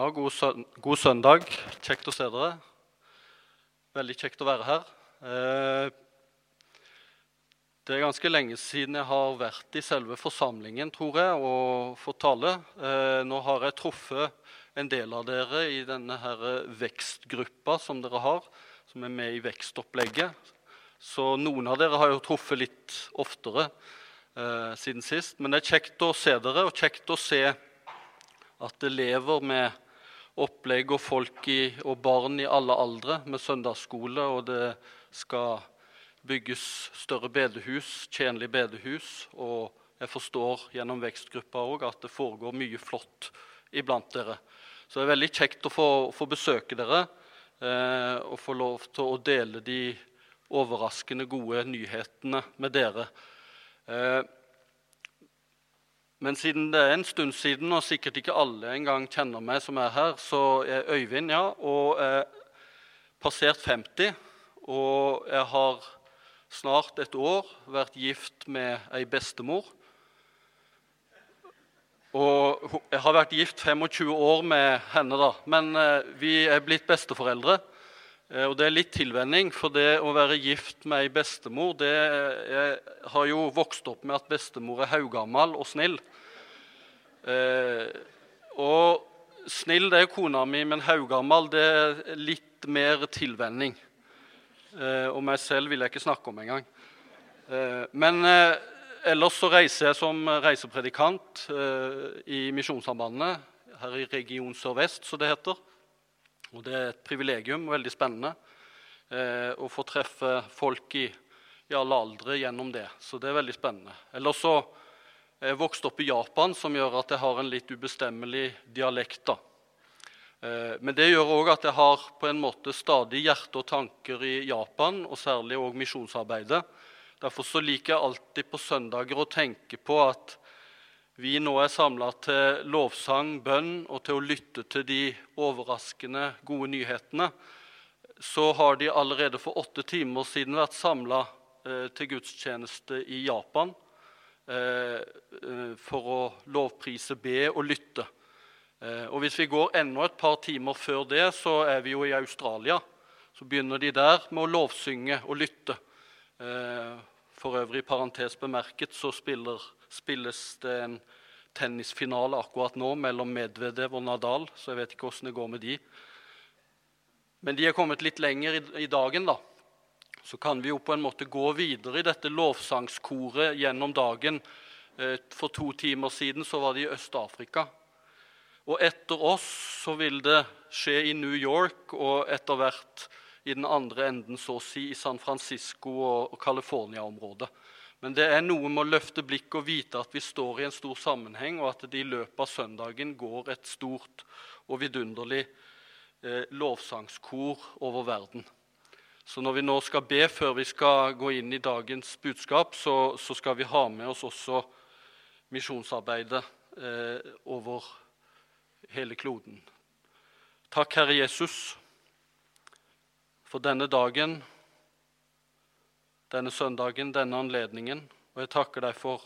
Ja, god, søn god, søndag. Kjekt å se dere. Veldig kjekt å være her. Eh, det er ganske lenge siden jeg har vært i selve forsamlingen tror jeg, og fått tale. Eh, nå har jeg truffet en del av dere i denne her vekstgruppa som dere har, som er med i vekstopplegget. Så noen av dere har jo truffet litt oftere eh, siden sist. Men det er kjekt å se dere, og kjekt å se at det lever med opplegg og folk i, og barn i alle aldre med søndagsskole, og det skal bygges større bedehus, tjenlig bedehus. Og jeg forstår gjennom vekstgruppa òg at det foregår mye flott iblant dere. Så det er veldig kjekt å få, få besøke dere eh, og få lov til å dele de overraskende gode nyhetene med dere. Eh, men siden det er en stund siden, og sikkert ikke alle engang kjenner meg som er her, så er Øyvind, ja, og er passert 50. Og jeg har snart et år vært gift med ei bestemor. Og jeg har vært gift 25 år med henne, da. Men eh, vi er blitt besteforeldre. Eh, og det er litt tilvenning, for det å være gift med ei bestemor det, Jeg har jo vokst opp med at bestemor er haugammal og snill. Eh, og snill det er kona mi, men haugammal det er litt mer tilvenning. Eh, og meg selv vil jeg ikke snakke om engang. Eh, men eh, ellers så reiser jeg som reisepredikant i Misjonssambandet her i Region Sør-Vest, som det heter. Og det er et privilegium, veldig spennende, eh, å få treffe folk i, i alle aldre gjennom det. Så det er veldig spennende. Ellers så jeg vokste opp i Japan, som gjør at jeg har en litt ubestemmelig dialekt. da. Eh, men det gjør òg at jeg har på en måte stadig hjerte og tanker i Japan, og særlig òg misjonsarbeidet. Derfor så liker jeg alltid på søndager å tenke på at vi nå er samla til lovsang, bønn og til å lytte til de overraskende gode nyhetene. Så har de allerede for åtte timer siden vært samla eh, til gudstjeneste i Japan. Eh, eh, for å lovprise, be og lytte. Eh, og Hvis vi går enda et par timer før det, så er vi jo i Australia. Så begynner de der med å lovsynge og lytte. For øvrig, parentes bemerket, så spiller, spilles det en tennisfinale akkurat nå mellom Medvedev og Nadal, så jeg vet ikke åssen det går med de. Men de er kommet litt lenger i, i dagen, da så kan vi jo på en måte gå videre i dette lovsangskoret gjennom dagen. Eh, for to timer siden så var det i Øst-Afrika. Og etter oss så vil det skje i New York og etter hvert i den andre enden, så å si, i San Francisco og California-området. Men det er noe med å løfte blikket og vite at vi står i en stor sammenheng, og at det i løpet av søndagen går et stort og vidunderlig eh, lovsangskor over verden. Så når vi nå skal be før vi skal gå inn i dagens budskap, så, så skal vi ha med oss også misjonsarbeidet eh, over hele kloden. Takk, Herre Jesus, for denne dagen, denne søndagen, denne anledningen. Og jeg takker deg for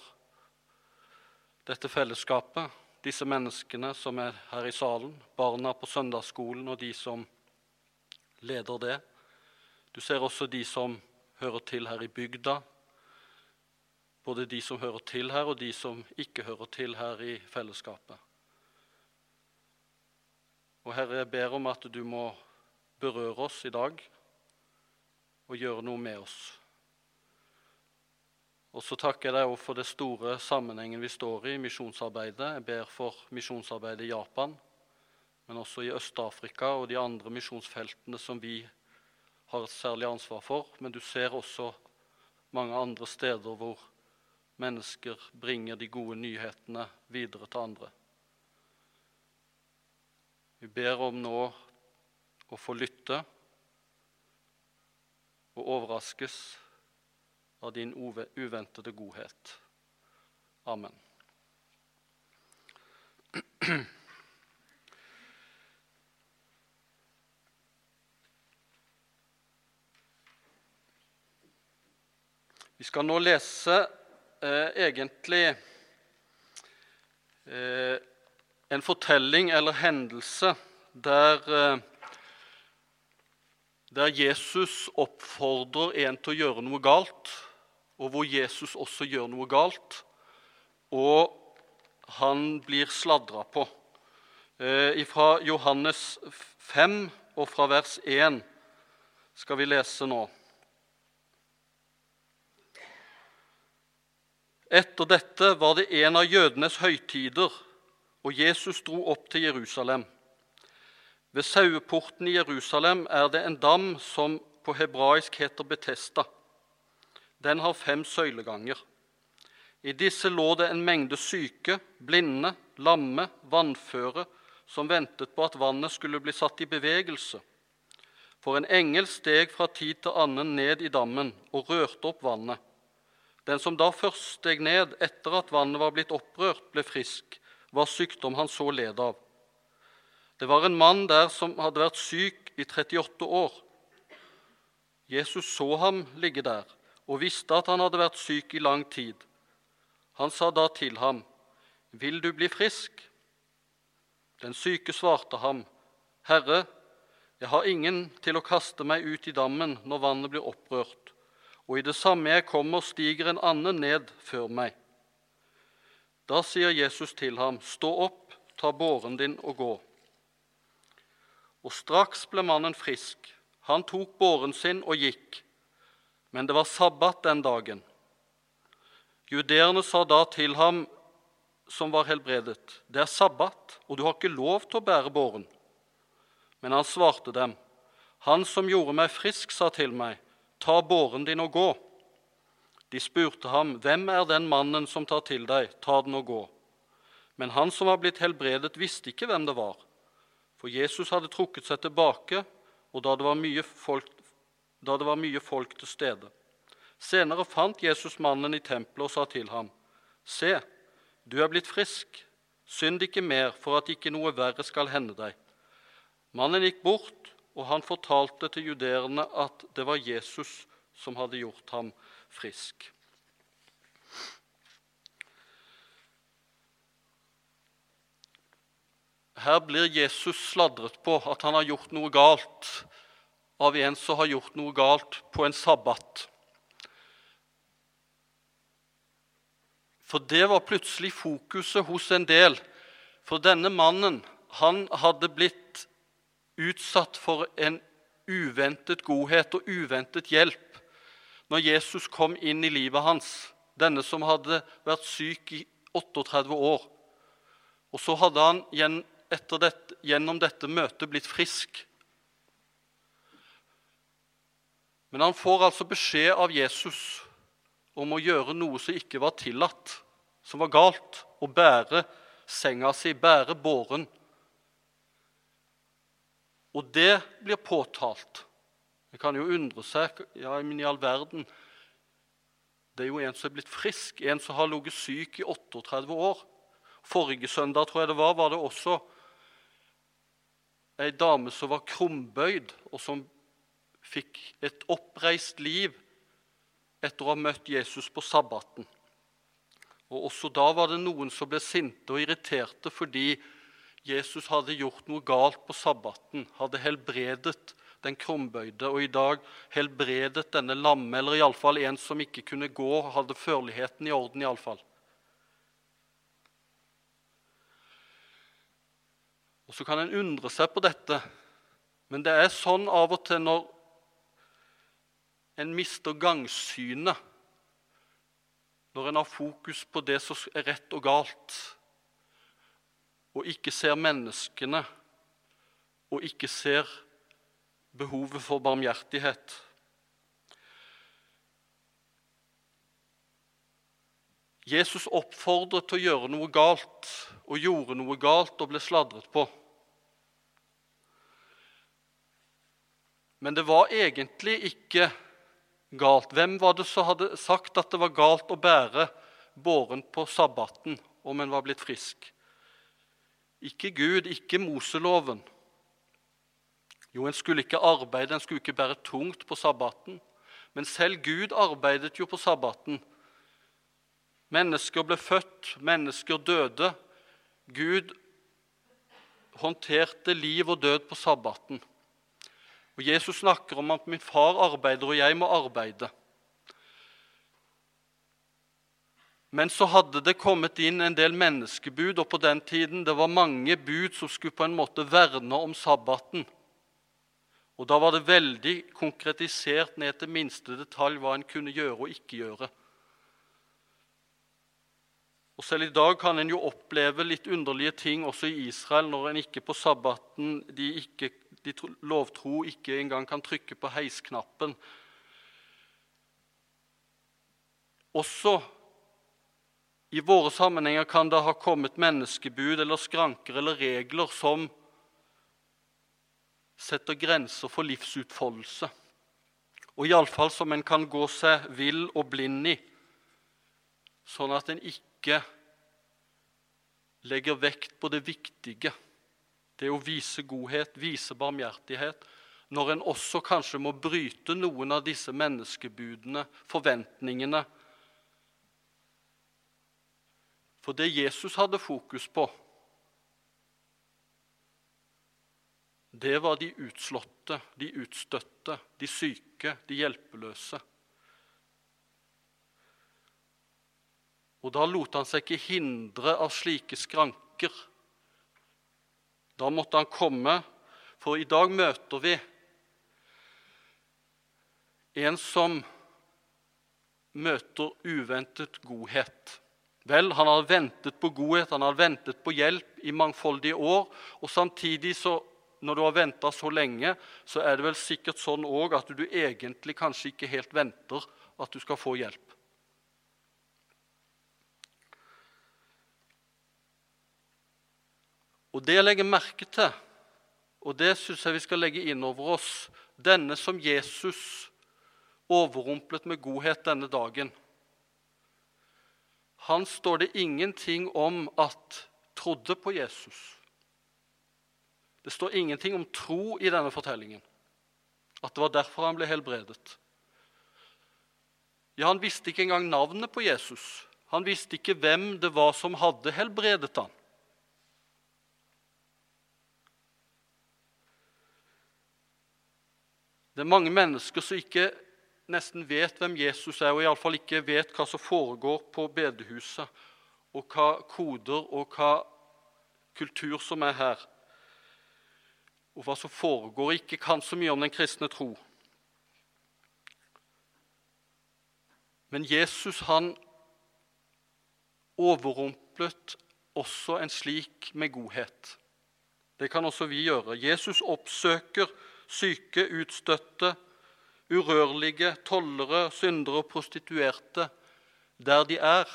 dette fellesskapet, disse menneskene som er her i salen, barna på søndagsskolen og de som leder det. Du ser også de som hører til her i bygda. Både de som hører til her, og de som ikke hører til her i fellesskapet. Og Herre, jeg ber om at du må berøre oss i dag og gjøre noe med oss. Og så takker jeg deg for det store sammenhengen vi står i, misjonsarbeidet. Jeg ber for misjonsarbeidet i Japan, men også i Øst-Afrika og de andre misjonsfeltene som vi har et særlig ansvar for, men du ser også mange andre steder hvor mennesker bringer de gode nyhetene videre til andre. Vi ber om nå å få lytte og overraskes av din uventede godhet. Amen. skal nå lese eh, egentlig eh, en fortelling eller hendelse der, eh, der Jesus oppfordrer en til å gjøre noe galt, og hvor Jesus også gjør noe galt, og han blir sladra på. Eh, fra Johannes 5 og fra vers 1 skal vi lese nå. Etter dette var det en av jødenes høytider, og Jesus dro opp til Jerusalem. Ved saueporten i Jerusalem er det en dam som på hebraisk heter Betesta. Den har fem søyleganger. I disse lå det en mengde syke, blinde, lamme, vannføre, som ventet på at vannet skulle bli satt i bevegelse. For en engel steg fra tid til annen ned i dammen og rørte opp vannet. Den som da først steg ned etter at vannet var blitt opprørt, ble frisk, var sykdom han så led av. Det var en mann der som hadde vært syk i 38 år. Jesus så ham ligge der og visste at han hadde vært syk i lang tid. Han sa da til ham, 'Vil du bli frisk?' Den syke svarte ham, 'Herre, jeg har ingen til å kaste meg ut i dammen når vannet blir opprørt.' Og i det samme jeg kommer, stiger en annen ned før meg. Da sier Jesus til ham, Stå opp, ta båren din og gå. Og straks ble mannen frisk. Han tok båren sin og gikk. Men det var sabbat den dagen. Judeerne sa da til ham som var helbredet, det er sabbat, og du har ikke lov til å bære båren. Men han svarte dem, Han som gjorde meg frisk, sa til meg, Ta båren din og gå. De spurte ham, Hvem er den mannen som tar til deg? Ta den og gå. Men han som var blitt helbredet, visste ikke hvem det var. For Jesus hadde trukket seg tilbake, og da det var mye folk, det var mye folk til stede. Senere fant Jesus mannen i tempelet og sa til ham, Se, du er blitt frisk. Synd ikke mer, for at ikke noe verre skal hende deg. Mannen gikk bort og han fortalte til judeerne at det var Jesus som hadde gjort ham frisk. Her blir Jesus sladret på at han har gjort noe galt av en som har gjort noe galt på en sabbat. For det var plutselig fokuset hos en del. For denne mannen han hadde blitt utsatt for en uventet godhet og uventet hjelp når Jesus kom inn i livet hans, denne som hadde vært syk i 38 år. Og så hadde han dette, gjennom dette møtet blitt frisk. Men han får altså beskjed av Jesus om å gjøre noe som ikke var tillatt, som var galt. Å bære senga si, bære båren og det blir påtalt. En kan jo undre seg ja, men i all verden, Det er jo en som er blitt frisk, en som har ligget syk i 38 år. Forrige søndag tror jeg det var, var det også ei dame som var krumbøyd, og som fikk et oppreist liv etter å ha møtt Jesus på sabbaten. Og Også da var det noen som ble sinte og irriterte fordi Jesus hadde gjort noe galt på sabbaten, hadde helbredet den krumbøyde, og i dag helbredet denne lamme, eller iallfall en som ikke kunne gå, hadde førligheten i orden iallfall. Og Så kan en undre seg på dette, men det er sånn av og til når en mister gangsynet, når en har fokus på det som er rett og galt og ikke ser menneskene og ikke ser behovet for barmhjertighet. Jesus oppfordret til å gjøre noe galt og gjorde noe galt og ble sladret på. Men det var egentlig ikke galt. Hvem var det som hadde sagt at det var galt å bære båren på sabbaten om en var blitt frisk? Ikke Gud, ikke Moseloven. Jo, en skulle ikke arbeide, en skulle ikke bære tungt på sabbaten. Men selv Gud arbeidet jo på sabbaten. Mennesker ble født, mennesker døde. Gud håndterte liv og død på sabbaten. Og Jesus snakker om at min far arbeider, og jeg må arbeide. Men så hadde det kommet inn en del menneskebud, og på den tiden det var mange bud som skulle på en måte verne om sabbaten. Og Da var det veldig konkretisert ned til minste detalj hva en kunne gjøre og ikke gjøre. Og Selv i dag kan en jo oppleve litt underlige ting også i Israel når en ikke på sabbaten de, ikke, de lovtro ikke engang kan trykke på heisknappen. Også i våre sammenhenger kan det ha kommet menneskebud eller skranker eller regler som setter grenser for livsutfoldelse, og iallfall som en kan gå seg vill og blind i, sånn at en ikke legger vekt på det viktige, det å vise godhet, vise barmhjertighet, når en også kanskje må bryte noen av disse menneskebudene, forventningene. For det Jesus hadde fokus på, det var de utslåtte, de utstøtte, de syke, de hjelpeløse. Og da lot han seg ikke hindre av slike skranker. Da måtte han komme, for i dag møter vi en som møter uventet godhet. Vel, han hadde ventet på godhet, han hadde ventet på hjelp i mangfoldige år. Og samtidig, så, når du har venta så lenge, så er det vel sikkert sånn òg at du egentlig kanskje ikke helt venter at du skal få hjelp. Og det jeg legger merke til, og det syns jeg vi skal legge inn over oss Denne som Jesus overrumplet med godhet denne dagen Han står det ingenting om at trodde på Jesus. Det står ingenting om tro i denne fortellingen. At det var derfor han ble helbredet. Ja, Han visste ikke engang navnet på Jesus. Han visste ikke hvem det var som hadde helbredet han. Det er mange mennesker som ikke nesten vet hvem Jesus er, og iallfall ikke vet hva som foregår på bedehuset, og hva koder og hva kultur som er her, og hva som foregår, ikke kan så mye om den kristne tro. Men Jesus han overrumplet også en slik med godhet. Det kan også vi gjøre. Jesus oppsøker syke, utstøtte, urørlige, tollere, syndere og prostituerte der de er.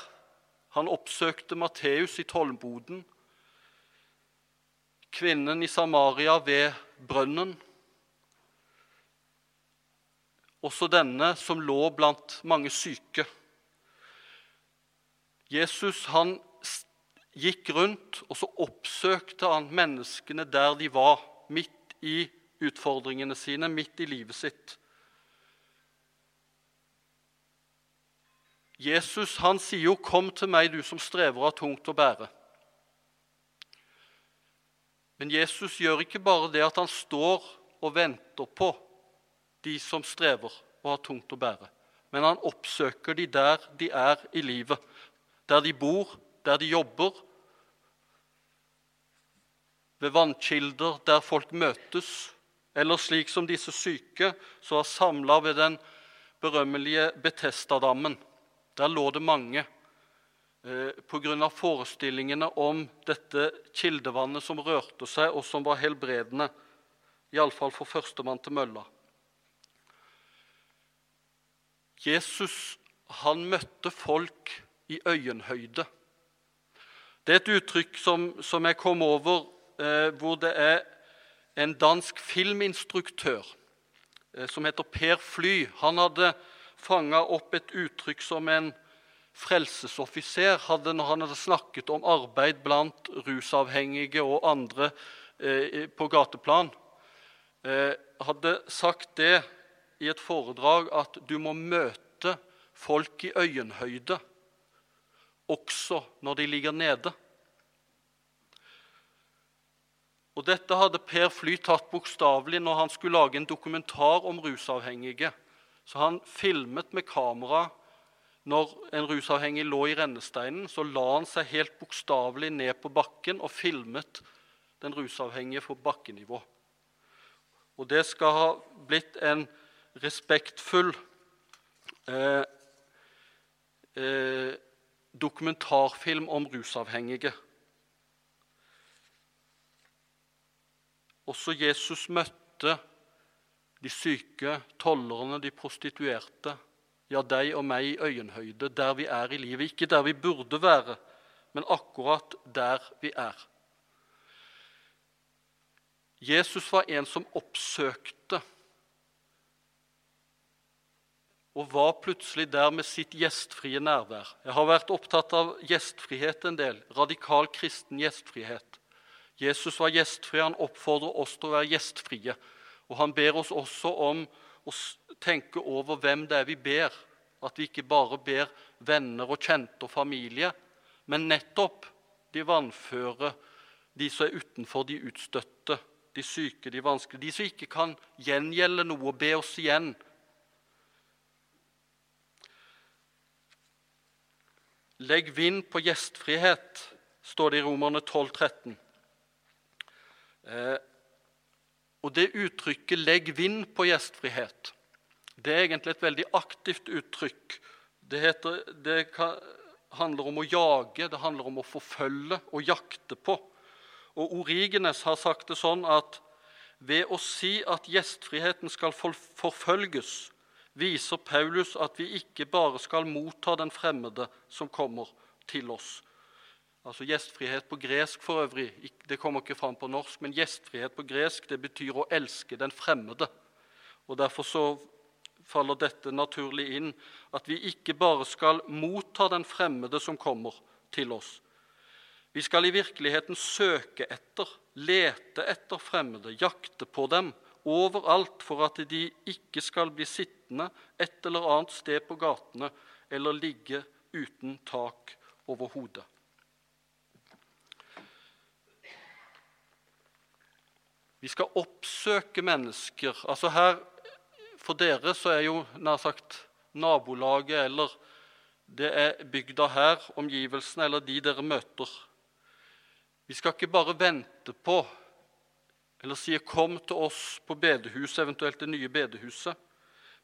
Han oppsøkte Matteus i tollboden, kvinnen i Samaria ved brønnen. Også denne som lå blant mange syke. Jesus han gikk rundt, og så oppsøkte han menneskene der de var, midt i utfordringene sine midt i livet sitt. Jesus han sier jo, 'Kom til meg, du som strever og har tungt å bære'. Men Jesus gjør ikke bare det at han står og venter på de som strever og har tungt å bære. Men han oppsøker de der de er i livet. Der de bor, der de jobber. Ved vannkilder der folk møtes. Eller slik som disse syke som er samla ved den berømmelige Betestadammen. Der lå det mange eh, pga. forestillingene om dette kildevannet som rørte seg, og som var helbredende, iallfall for førstemann til mølla. Jesus han møtte folk i øyenhøyde. Det er et uttrykk som, som jeg kom over, eh, hvor det er en dansk filminstruktør eh, som heter Per Fly. Han hadde fanga opp et uttrykk som en frelsesoffiser hadde når han hadde snakket om arbeid blant rusavhengige og andre eh, på gateplan. Eh, hadde sagt det i et foredrag at du må møte folk i øyenhøyde også når de ligger nede. Og Dette hadde Per Fly tatt bokstavelig når han skulle lage en dokumentar om rusavhengige. Så han filmet med kamera når en rusavhengig lå i rennesteinen. Så la han seg helt bokstavelig ned på bakken og filmet den rusavhengige på bakkenivå. Og det skal ha blitt en respektfull eh, eh, dokumentarfilm om rusavhengige. Også Jesus møtte de syke, tollerne, de prostituerte, ja, deg og meg i øyenhøyde, der vi er i livet. Ikke der vi burde være, men akkurat der vi er. Jesus var en som oppsøkte og var plutselig der med sitt gjestfrie nærvær. Jeg har vært opptatt av gjestfrihet en del. Radikal kristen gjestfrihet. Jesus var gjestfri. Han oppfordrer oss til å være gjestfrie. Og han ber oss også om å tenke over hvem det er vi ber. At vi ikke bare ber venner og kjente og familie, men nettopp de vannføre, de som er utenfor, de utstøtte, de syke, de vanskelige. De som ikke kan gjengjelde noe og be oss igjen. Legg vind på gjestfrihet, står det i Romerne 12, 13. Eh, og det uttrykket 'legg vind på gjestfrihet' det er egentlig et veldig aktivt uttrykk. Det, heter, det handler om å jage, det handler om å forfølge og jakte på. Og Origenes har sagt det sånn at ved å si at gjestfriheten skal forfølges, viser Paulus at vi ikke bare skal motta den fremmede som kommer til oss, Altså Gjestfrihet på gresk for øvrig, det kommer ikke fram på norsk, men gjestfrihet på gresk det betyr å elske den fremmede. Og Derfor så faller dette naturlig inn, at vi ikke bare skal motta den fremmede som kommer til oss. Vi skal i virkeligheten søke etter, lete etter fremmede, jakte på dem overalt for at de ikke skal bli sittende et eller annet sted på gatene eller ligge uten tak over hodet. Vi skal oppsøke mennesker. Altså her, For dere så er jo nær sagt nabolaget eller det er bygda her, omgivelsene eller de dere møter. Vi skal ikke bare vente på eller si 'kom til oss på bedehuset', eventuelt det nye bedehuset.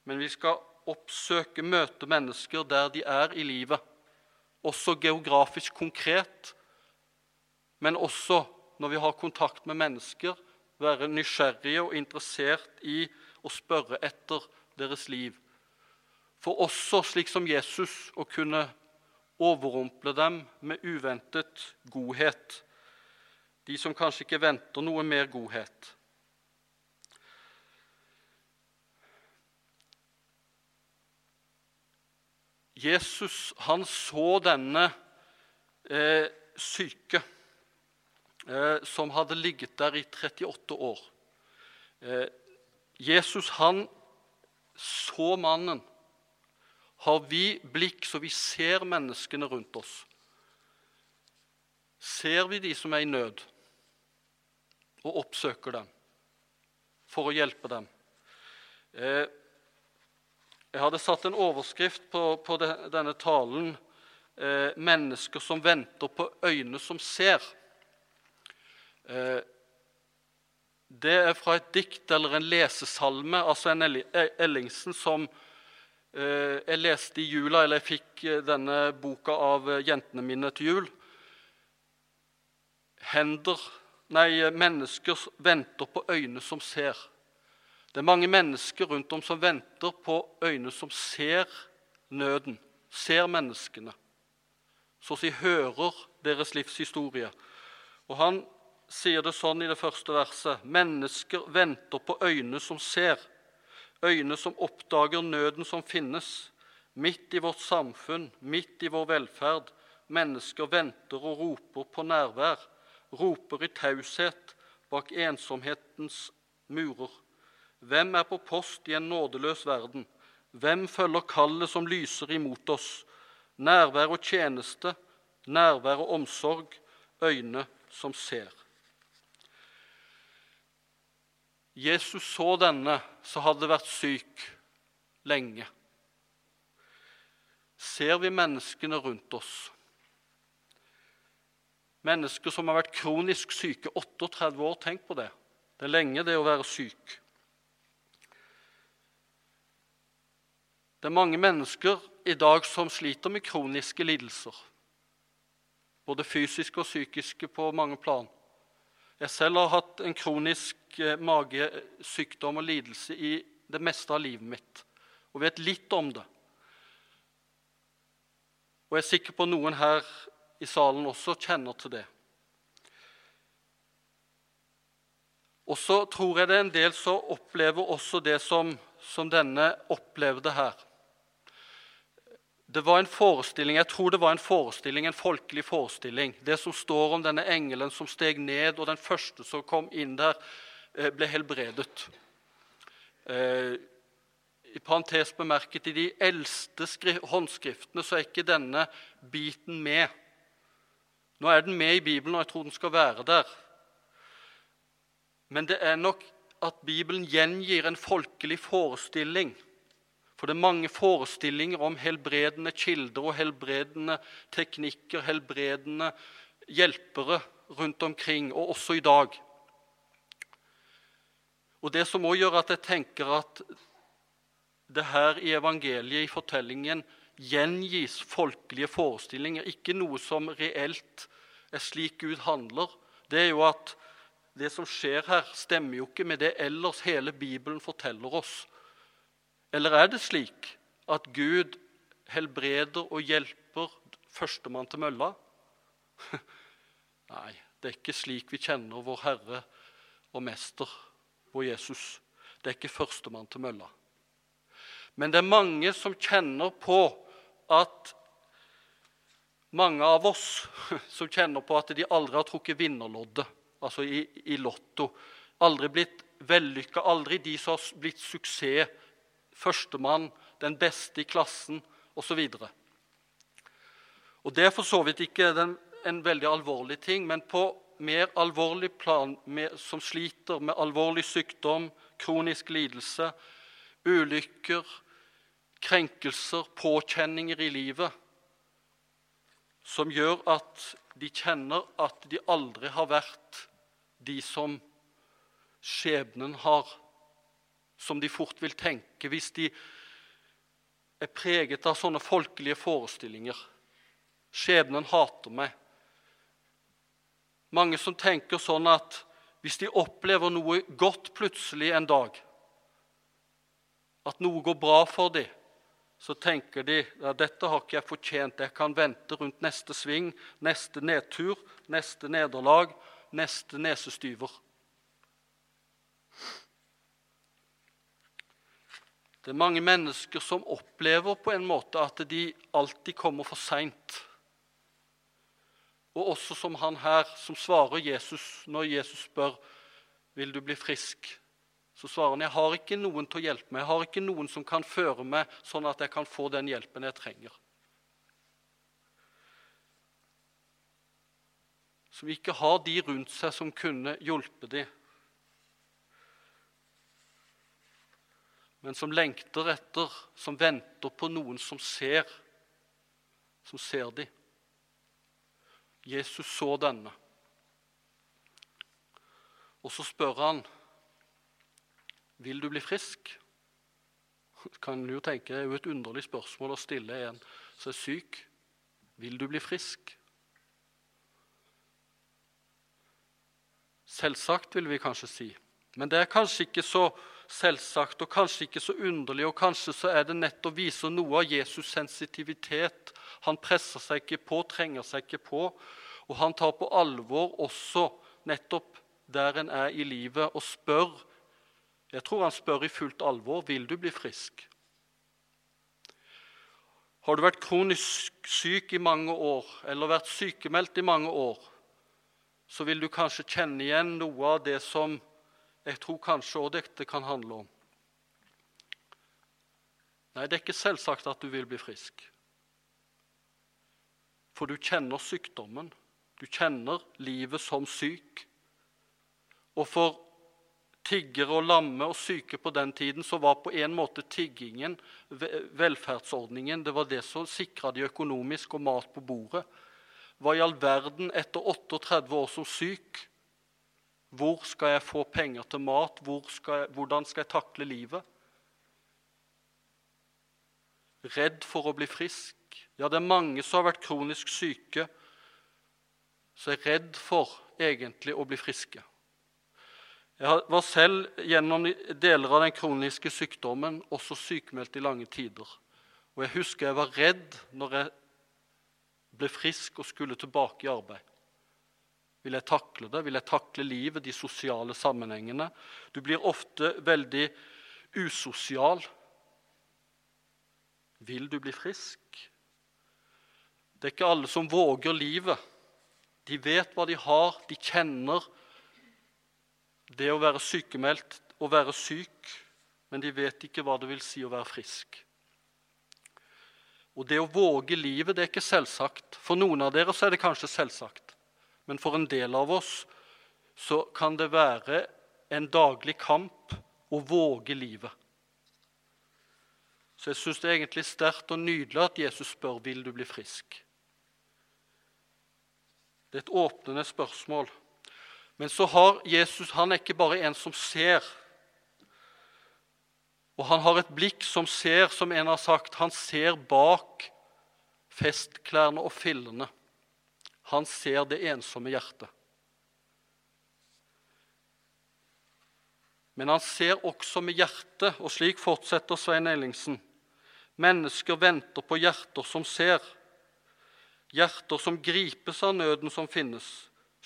Men vi skal oppsøke, møte mennesker der de er i livet. Også geografisk konkret, men også når vi har kontakt med mennesker, være nysgjerrige og interessert i å spørre etter deres liv. For også, slik som Jesus, å kunne overrumple dem med uventet godhet. De som kanskje ikke venter noe mer godhet. Jesus han så denne eh, syke som hadde ligget der i 38 år. Eh, Jesus han så mannen. Har vi blikk så vi ser menneskene rundt oss? Ser vi de som er i nød, og oppsøker dem for å hjelpe dem? Eh, jeg hadde satt en overskrift på, på denne talen eh, 'Mennesker som venter på øyne som ser'. Eh, det er fra et dikt eller en lesesalme, altså en eh, Ellingsen, som eh, jeg leste i jula, eller jeg fikk denne boka av jentene mine til jul. Hender, nei, mennesker venter på øyne som ser. Det er mange mennesker rundt om som venter på øyne som ser nøden, ser menneskene. Så å si hører deres livshistorie. Og han sier det sånn i det første verset.: Mennesker venter på øyne som ser, øyne som oppdager nøden som finnes. Midt i vårt samfunn, midt i vår velferd. Mennesker venter og roper på nærvær, roper i taushet bak ensomhetens murer. Hvem er på post i en nådeløs verden? Hvem følger kallet som lyser imot oss? Nærvær og tjeneste, nærvær og omsorg, øyne som ser. Jesus så denne som hadde vært syk lenge. Ser vi menneskene rundt oss? Mennesker som har vært kronisk syke 38 år. Tenk på det. Det er lenge, det å være syk. Det er mange mennesker i dag som sliter med kroniske lidelser. Både fysiske og psykiske på mange plan. Jeg selv har hatt en kronisk eh, magesykdom og lidelse i det meste av livet mitt og vet litt om det. Og jeg er sikker på noen her i salen også kjenner til det. Og så tror jeg det er en del som opplever også det som, som denne opplevde her. Det var en forestilling, Jeg tror det var en forestilling, en folkelig forestilling. Det som står om denne engelen som steg ned, og den første som kom inn der, eh, ble helbredet. Eh, I parentes bemerket, i de eldste håndskriftene så er ikke denne biten med. Nå er den med i Bibelen, og jeg tror den skal være der. Men det er nok at Bibelen gjengir en folkelig forestilling for det er mange forestillinger om helbredende kilder og helbredende teknikker, helbredende hjelpere rundt omkring, og også i dag. Og Det som òg gjør at jeg tenker at det her i evangeliet, i fortellingen, gjengis folkelige forestillinger, ikke noe som reelt er slik Gud handler, det er jo at det som skjer her, stemmer jo ikke med det ellers hele Bibelen forteller oss eller er det slik at Gud helbreder og hjelper førstemann til mølla? Nei, det er ikke slik vi kjenner vår Herre og Mester, vår Jesus. Det er ikke førstemann til mølla. Men det er mange som kjenner på at Mange av oss som kjenner på at de aldri har trukket vinnerloddet, altså i, i Lotto. Aldri blitt vellykka, aldri de som har blitt suksess førstemann, den beste i klassen osv. Og Det er for så vidt ikke en veldig alvorlig ting, men på mer alvorlig plan, som sliter med alvorlig sykdom, kronisk lidelse, ulykker, krenkelser, påkjenninger i livet, som gjør at de kjenner at de aldri har vært de som skjebnen har som de fort vil tenke hvis de er preget av sånne folkelige forestillinger. Skjebnen hater meg. Mange som tenker sånn at hvis de opplever noe godt plutselig en dag, at noe går bra for dem, så tenker de ja, dette har ikke jeg fortjent. Jeg kan vente rundt neste sving, neste nedtur, neste nederlag, neste nesestyver. Det er mange mennesker som opplever på en måte at de alltid kommer for seint. Og også som han her, som svarer Jesus når Jesus spør vil du bli frisk. Så svarer han jeg har ikke noen til å hjelpe meg, jeg har ikke noen som kan føre meg sånn at jeg kan få den hjelpen jeg trenger. Som ikke har de rundt seg som kunne hjulpe dem. Men som lengter etter, som venter på noen som ser, som ser dem. Jesus så denne. Og så spør han, 'Vil du bli frisk?' Kan jo tenke Det er jo et underlig spørsmål å stille en som er syk. 'Vil du bli frisk?' Selvsagt, vil vi kanskje si. Men det er kanskje ikke så selvsagt og kanskje ikke så underlig. Og kanskje så er det nettopp viser noe av Jesus' sensitivitet. Han presser seg ikke på, trenger seg ikke på. Og han tar på alvor også nettopp der en er i livet, og spør Jeg tror han spør i fullt alvor vil du bli frisk. Har du vært kronisk syk i mange år eller vært sykemeldt i mange år, så vil du kanskje kjenne igjen noe av det som jeg tror kanskje òg dette kan handle om. Nei, det er ikke selvsagt at du vil bli frisk. For du kjenner sykdommen. Du kjenner livet som syk. Og for tiggere og lamme og syke på den tiden, så var på en måte tiggingen velferdsordningen. Det var det som sikra de økonomisk og mat på bordet. Hva i all verden, etter 38 år som syk, hvor skal jeg få penger til mat? Hvor skal jeg, hvordan skal jeg takle livet? Redd for å bli frisk. Ja, det er mange som har vært kronisk syke, som er redd for egentlig å bli friske. Jeg var selv gjennom deler av den kroniske sykdommen også sykemeldt i lange tider. Og jeg husker jeg var redd når jeg ble frisk og skulle tilbake i arbeid. Vil jeg takle det? Vil jeg takle livet, de sosiale sammenhengene? Du blir ofte veldig usosial. Vil du bli frisk? Det er ikke alle som våger livet. De vet hva de har, de kjenner det å være sykemeldt, å være syk, men de vet ikke hva det vil si å være frisk. Og det å våge livet det er ikke selvsagt. For noen av dere så er det kanskje selvsagt. Men for en del av oss så kan det være en daglig kamp å våge livet. Så jeg syns det er egentlig sterkt og nydelig at Jesus spør vil du bli frisk. Det er et åpnende spørsmål. Men så har Jesus han er ikke bare en som ser. Og han har et blikk som ser, som en har sagt. Han ser bak festklærne og fillene. Han ser det ensomme hjertet. Men han ser også med hjertet, og slik fortsetter Svein Ellingsen. Mennesker venter på hjerter som ser, hjerter som gripes av nøden som finnes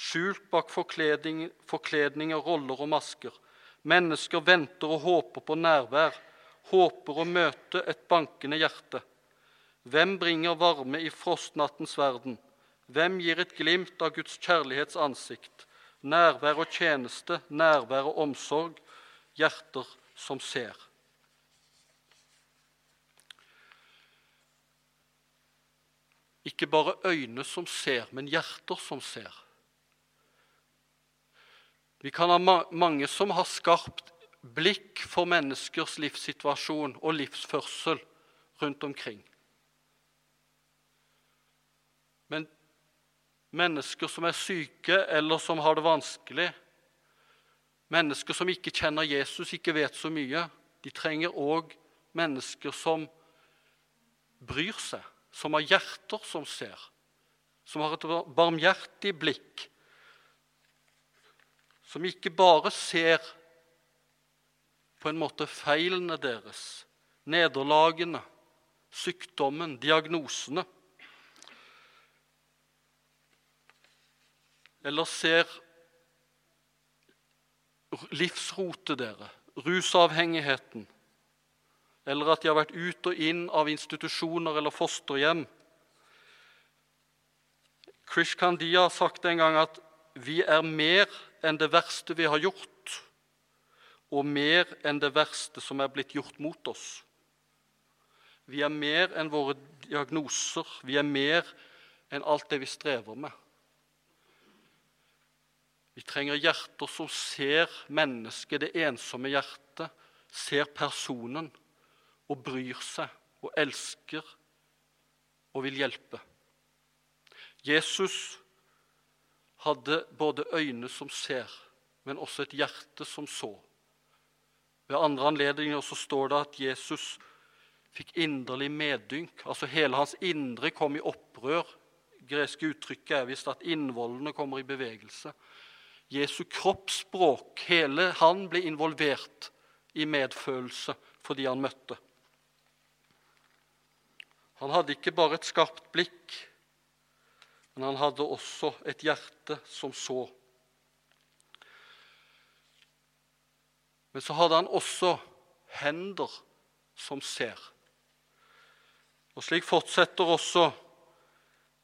skjult bak forkledning, forkledninger, roller og masker. Mennesker venter og håper på nærvær, håper å møte et bankende hjerte. Hvem bringer varme i frostnattens verden? Hvem gir et glimt av Guds kjærlighets ansikt? Nærvær og tjeneste, nærvær og omsorg, hjerter som ser. Ikke bare øyne som ser, men hjerter som ser. Vi kan ha mange som har skarpt blikk for menneskers livssituasjon og livsførsel rundt omkring. Men mennesker som er syke eller som har det vanskelig, mennesker som ikke kjenner Jesus, ikke vet så mye, de trenger òg mennesker som bryr seg, som har hjerter som ser, som har et barmhjertig blikk som ikke bare ser på en måte feilene deres, nederlagene, sykdommen, diagnosene. Eller ser livsrotet dere, rusavhengigheten. Eller at de har vært ut og inn av institusjoner eller fosterhjem. Krish Kandia har sagt en gang at vi er mer enn det verste vi har gjort, og mer enn det verste som er blitt gjort mot oss. Vi er mer enn våre diagnoser, vi er mer enn alt det vi strever med. Vi trenger hjerter som ser mennesket, det ensomme hjertet, ser personen og bryr seg og elsker og vil hjelpe. Jesus hadde både øyne som ser, men også et hjerte som så. Ved andre anledninger så står det at Jesus fikk inderlig medynk. Altså hele hans indre kom i opprør. greske uttrykket er visst at innvollene kommer i bevegelse. Jesu kroppsspråk, hele han ble involvert i medfølelse for de han møtte. Han hadde ikke bare et skarpt blikk, men han hadde også et hjerte som så. Men så hadde han også hender som ser. Og Slik fortsetter også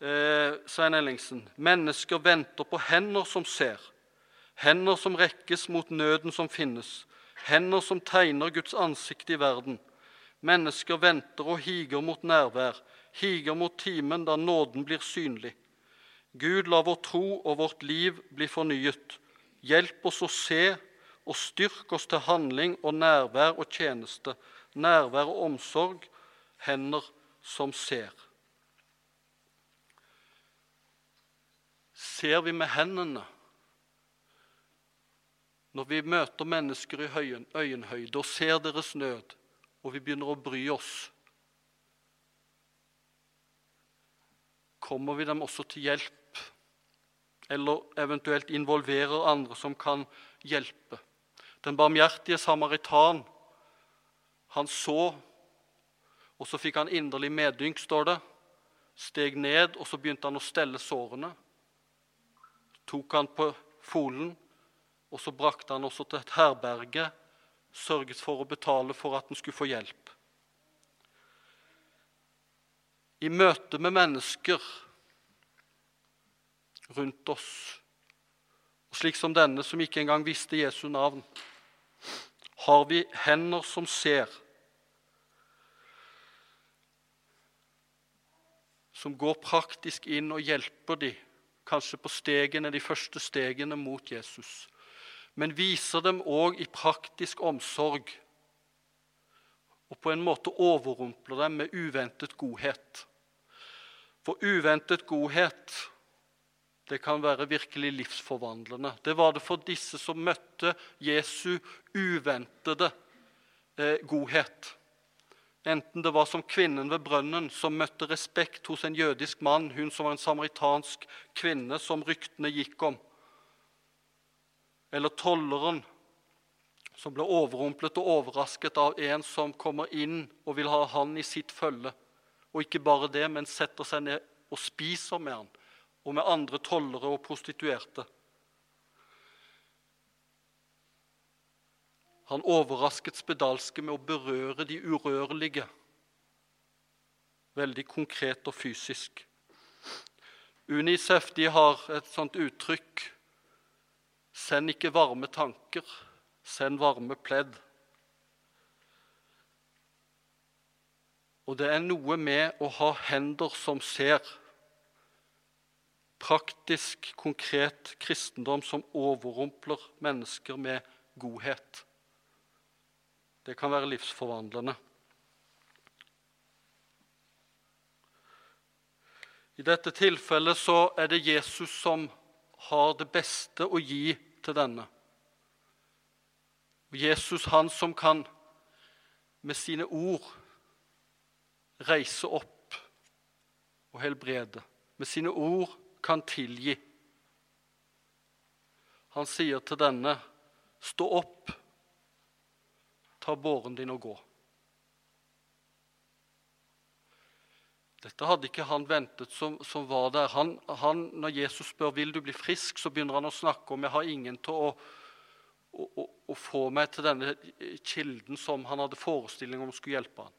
eh, Svein Ellingsen. Mennesker venter på hender som ser, hender som rekkes mot nøden som finnes, hender som tegner Guds ansikt i verden. Mennesker venter og higer mot nærvær, higer mot timen da nåden blir synlig. Gud, la vår tro og vårt liv bli fornyet. Hjelp oss å se og styrk oss til handling og nærvær og tjeneste, nærvær og omsorg, hender som ser. Ser vi med hendene når vi møter mennesker i øyenhøyde og ser deres nød, og vi begynner å bry oss? Kommer vi dem også til hjelp, eller eventuelt involverer andre som kan hjelpe? Den barmhjertige samaritan, han så, og så fikk han inderlig medynk, står det. Steg ned, og så begynte han å stelle sårene. Tok han på folen og så brakte han også til et herberge, sørget for å betale for at han skulle få hjelp. I møte med mennesker rundt oss, og slik som denne som ikke engang visste Jesu navn, har vi hender som ser, som går praktisk inn og hjelper dem, kanskje på stegene, de første stegene mot Jesus men viser dem òg i praktisk omsorg. Og på en måte overrumpler dem med uventet godhet. For uventet godhet det kan være virkelig livsforvandlende. Det var det for disse som møtte Jesu uventede eh, godhet. Enten det var som kvinnen ved brønnen som møtte respekt hos en jødisk mann, hun som var en samaritansk kvinne som ryktene gikk om, eller tolleren som ble overrumplet og overrasket av en som kommer inn og vil ha han i sitt følge. Og ikke bare det, men setter seg ned og spiser med han og med andre tollere og prostituerte. Han overrasket spedalske med å berøre de urørlige. Veldig konkret og fysisk. Unicef har et sånt uttrykk Send ikke varme tanker, send varme pledd. Og det er noe med å ha hender som ser. Praktisk, konkret kristendom som overrumpler mennesker med godhet. Det kan være livsforvandlende. I dette tilfellet så er det Jesus som har det beste å gi til denne. Jesus, han som kan med sine ord reise opp og helbrede. Med sine ord kan tilgi. Han sier til denne, stå opp, ta båren din og gå. Dette hadde ikke han ventet som, som var der. Han, han, når Jesus spør vil du bli frisk, så begynner han å snakke om jeg har ingen til å, å, å, å få meg til denne kilden som han hadde forestilling om skulle hjelpe han.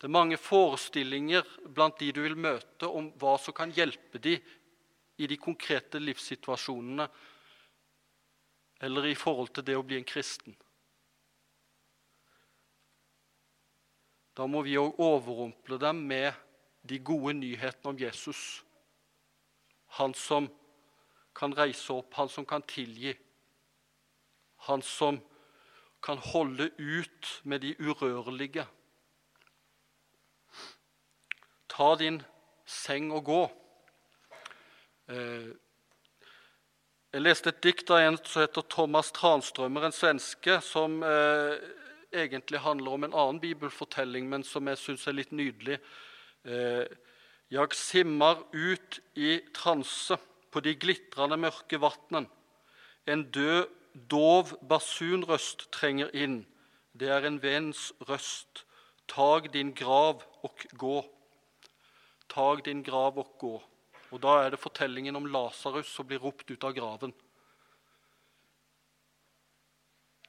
Det er mange forestillinger blant de du vil møte, om hva som kan hjelpe de i de konkrete livssituasjonene eller i forhold til det å bli en kristen. Da må vi òg overrumple dem med de gode nyhetene om Jesus. Han som kan reise opp, han som kan tilgi. Han som kan holde ut med de urørlige. Ta din seng og gå. Eh, jeg leste et dikt av en som heter Thomas Tranströmer, en svenske, som eh, egentlig handler om en annen bibelfortelling, men som jeg syns er litt nydelig. Eh, jeg simmer ut i transe på de glitrende mørke vatnen. En død, dov basunrøst trenger inn. Det er en venns røst. Tag din grav og gå. Tag din grav og gå. Og Da er det fortellingen om Lasarus som blir ropt ut av graven.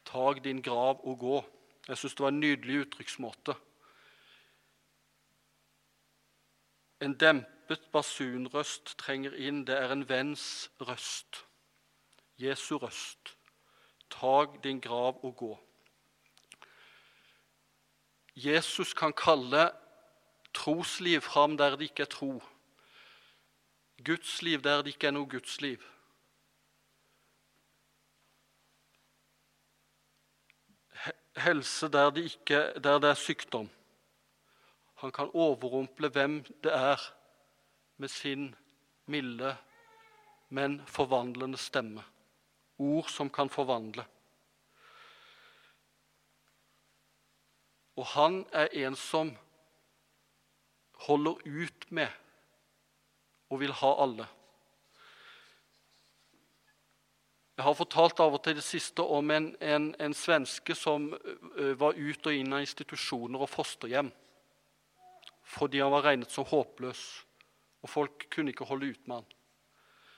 Tag din grav og gå. Jeg syns det var en nydelig uttrykksmåte. En dempet basunrøst trenger inn. Det er en venns røst. Jesu røst. Tag din grav og gå. Jesus kan kalle trosliv fram der det ikke er tro. Gudsliv der det ikke er noe gudsliv. Helse der det, ikke, der det er sykdom. Han kan overrumple hvem det er, med sin milde, men forvandlende stemme. Ord som kan forvandle. Og han er en som holder ut med og vil ha alle. Jeg har fortalt av og til det siste om en, en, en svenske som var ut og inn av institusjoner og fosterhjem fordi han var regnet som håpløs, og folk kunne ikke holde ut med han.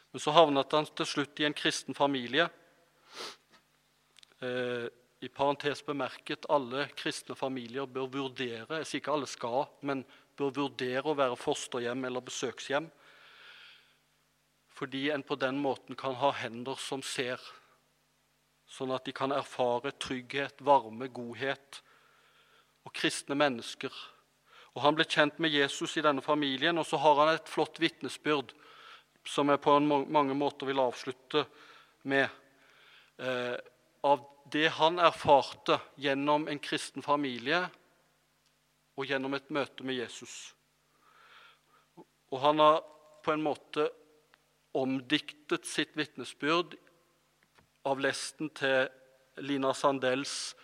Men så havnet han til slutt i en kristen familie. I parentes bemerket alle kristne familier bør vurdere jeg sier ikke alle skal, men bør vurdere å være fosterhjem eller besøkshjem fordi en på den måten kan ha hender som ser, sånn at de kan erfare trygghet, varme, godhet og kristne mennesker. Og Han ble kjent med Jesus i denne familien, og så har han et flott vitnesbyrd som jeg på mange måter vil avslutte med. Eh, av det han erfarte gjennom en kristen familie og gjennom et møte med Jesus. Og han har på en måte omdiktet sitt vitnesbyrd av lesten til Lina Sandells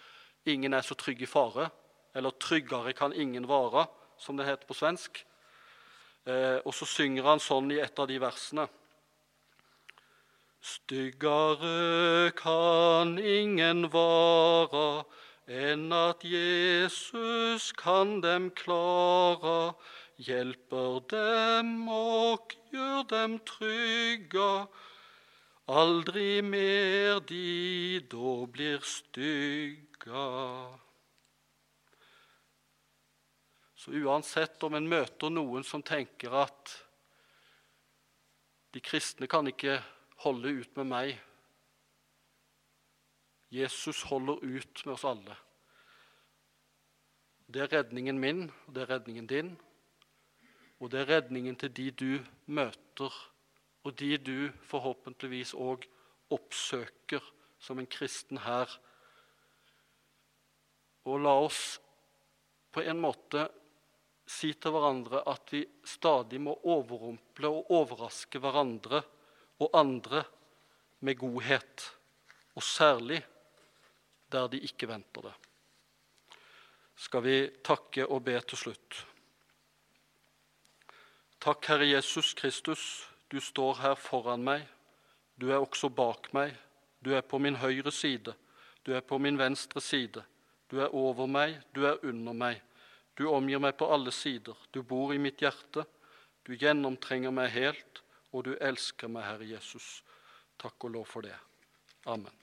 'Ingen er så trygg i fare', eller 'Tryggere kan ingen vare', som det heter på svensk. Eh, og så synger han sånn i et av de versene. Styggere kan ingen vare, enn at Jesus kan dem klara hjelper dem og gjør dem trygge. Aldri mer de da blir stygge. Så uansett om en møter noen som tenker at de kristne kan ikke holde ut med meg Jesus holder ut med oss alle. Det er redningen min, og det er redningen din. Og det er redningen til de du møter, og de du forhåpentligvis òg oppsøker som en kristen her. Og la oss på en måte si til hverandre at vi stadig må overrumple og overraske hverandre og andre med godhet, og særlig der de ikke venter det. Skal vi takke og be til slutt. Takk, Herre Jesus Kristus, du står her foran meg. Du er også bak meg. Du er på min høyre side. Du er på min venstre side. Du er over meg, du er under meg. Du omgir meg på alle sider. Du bor i mitt hjerte. Du gjennomtrenger meg helt, og du elsker meg, Herre Jesus. Takk og lov for det. Amen.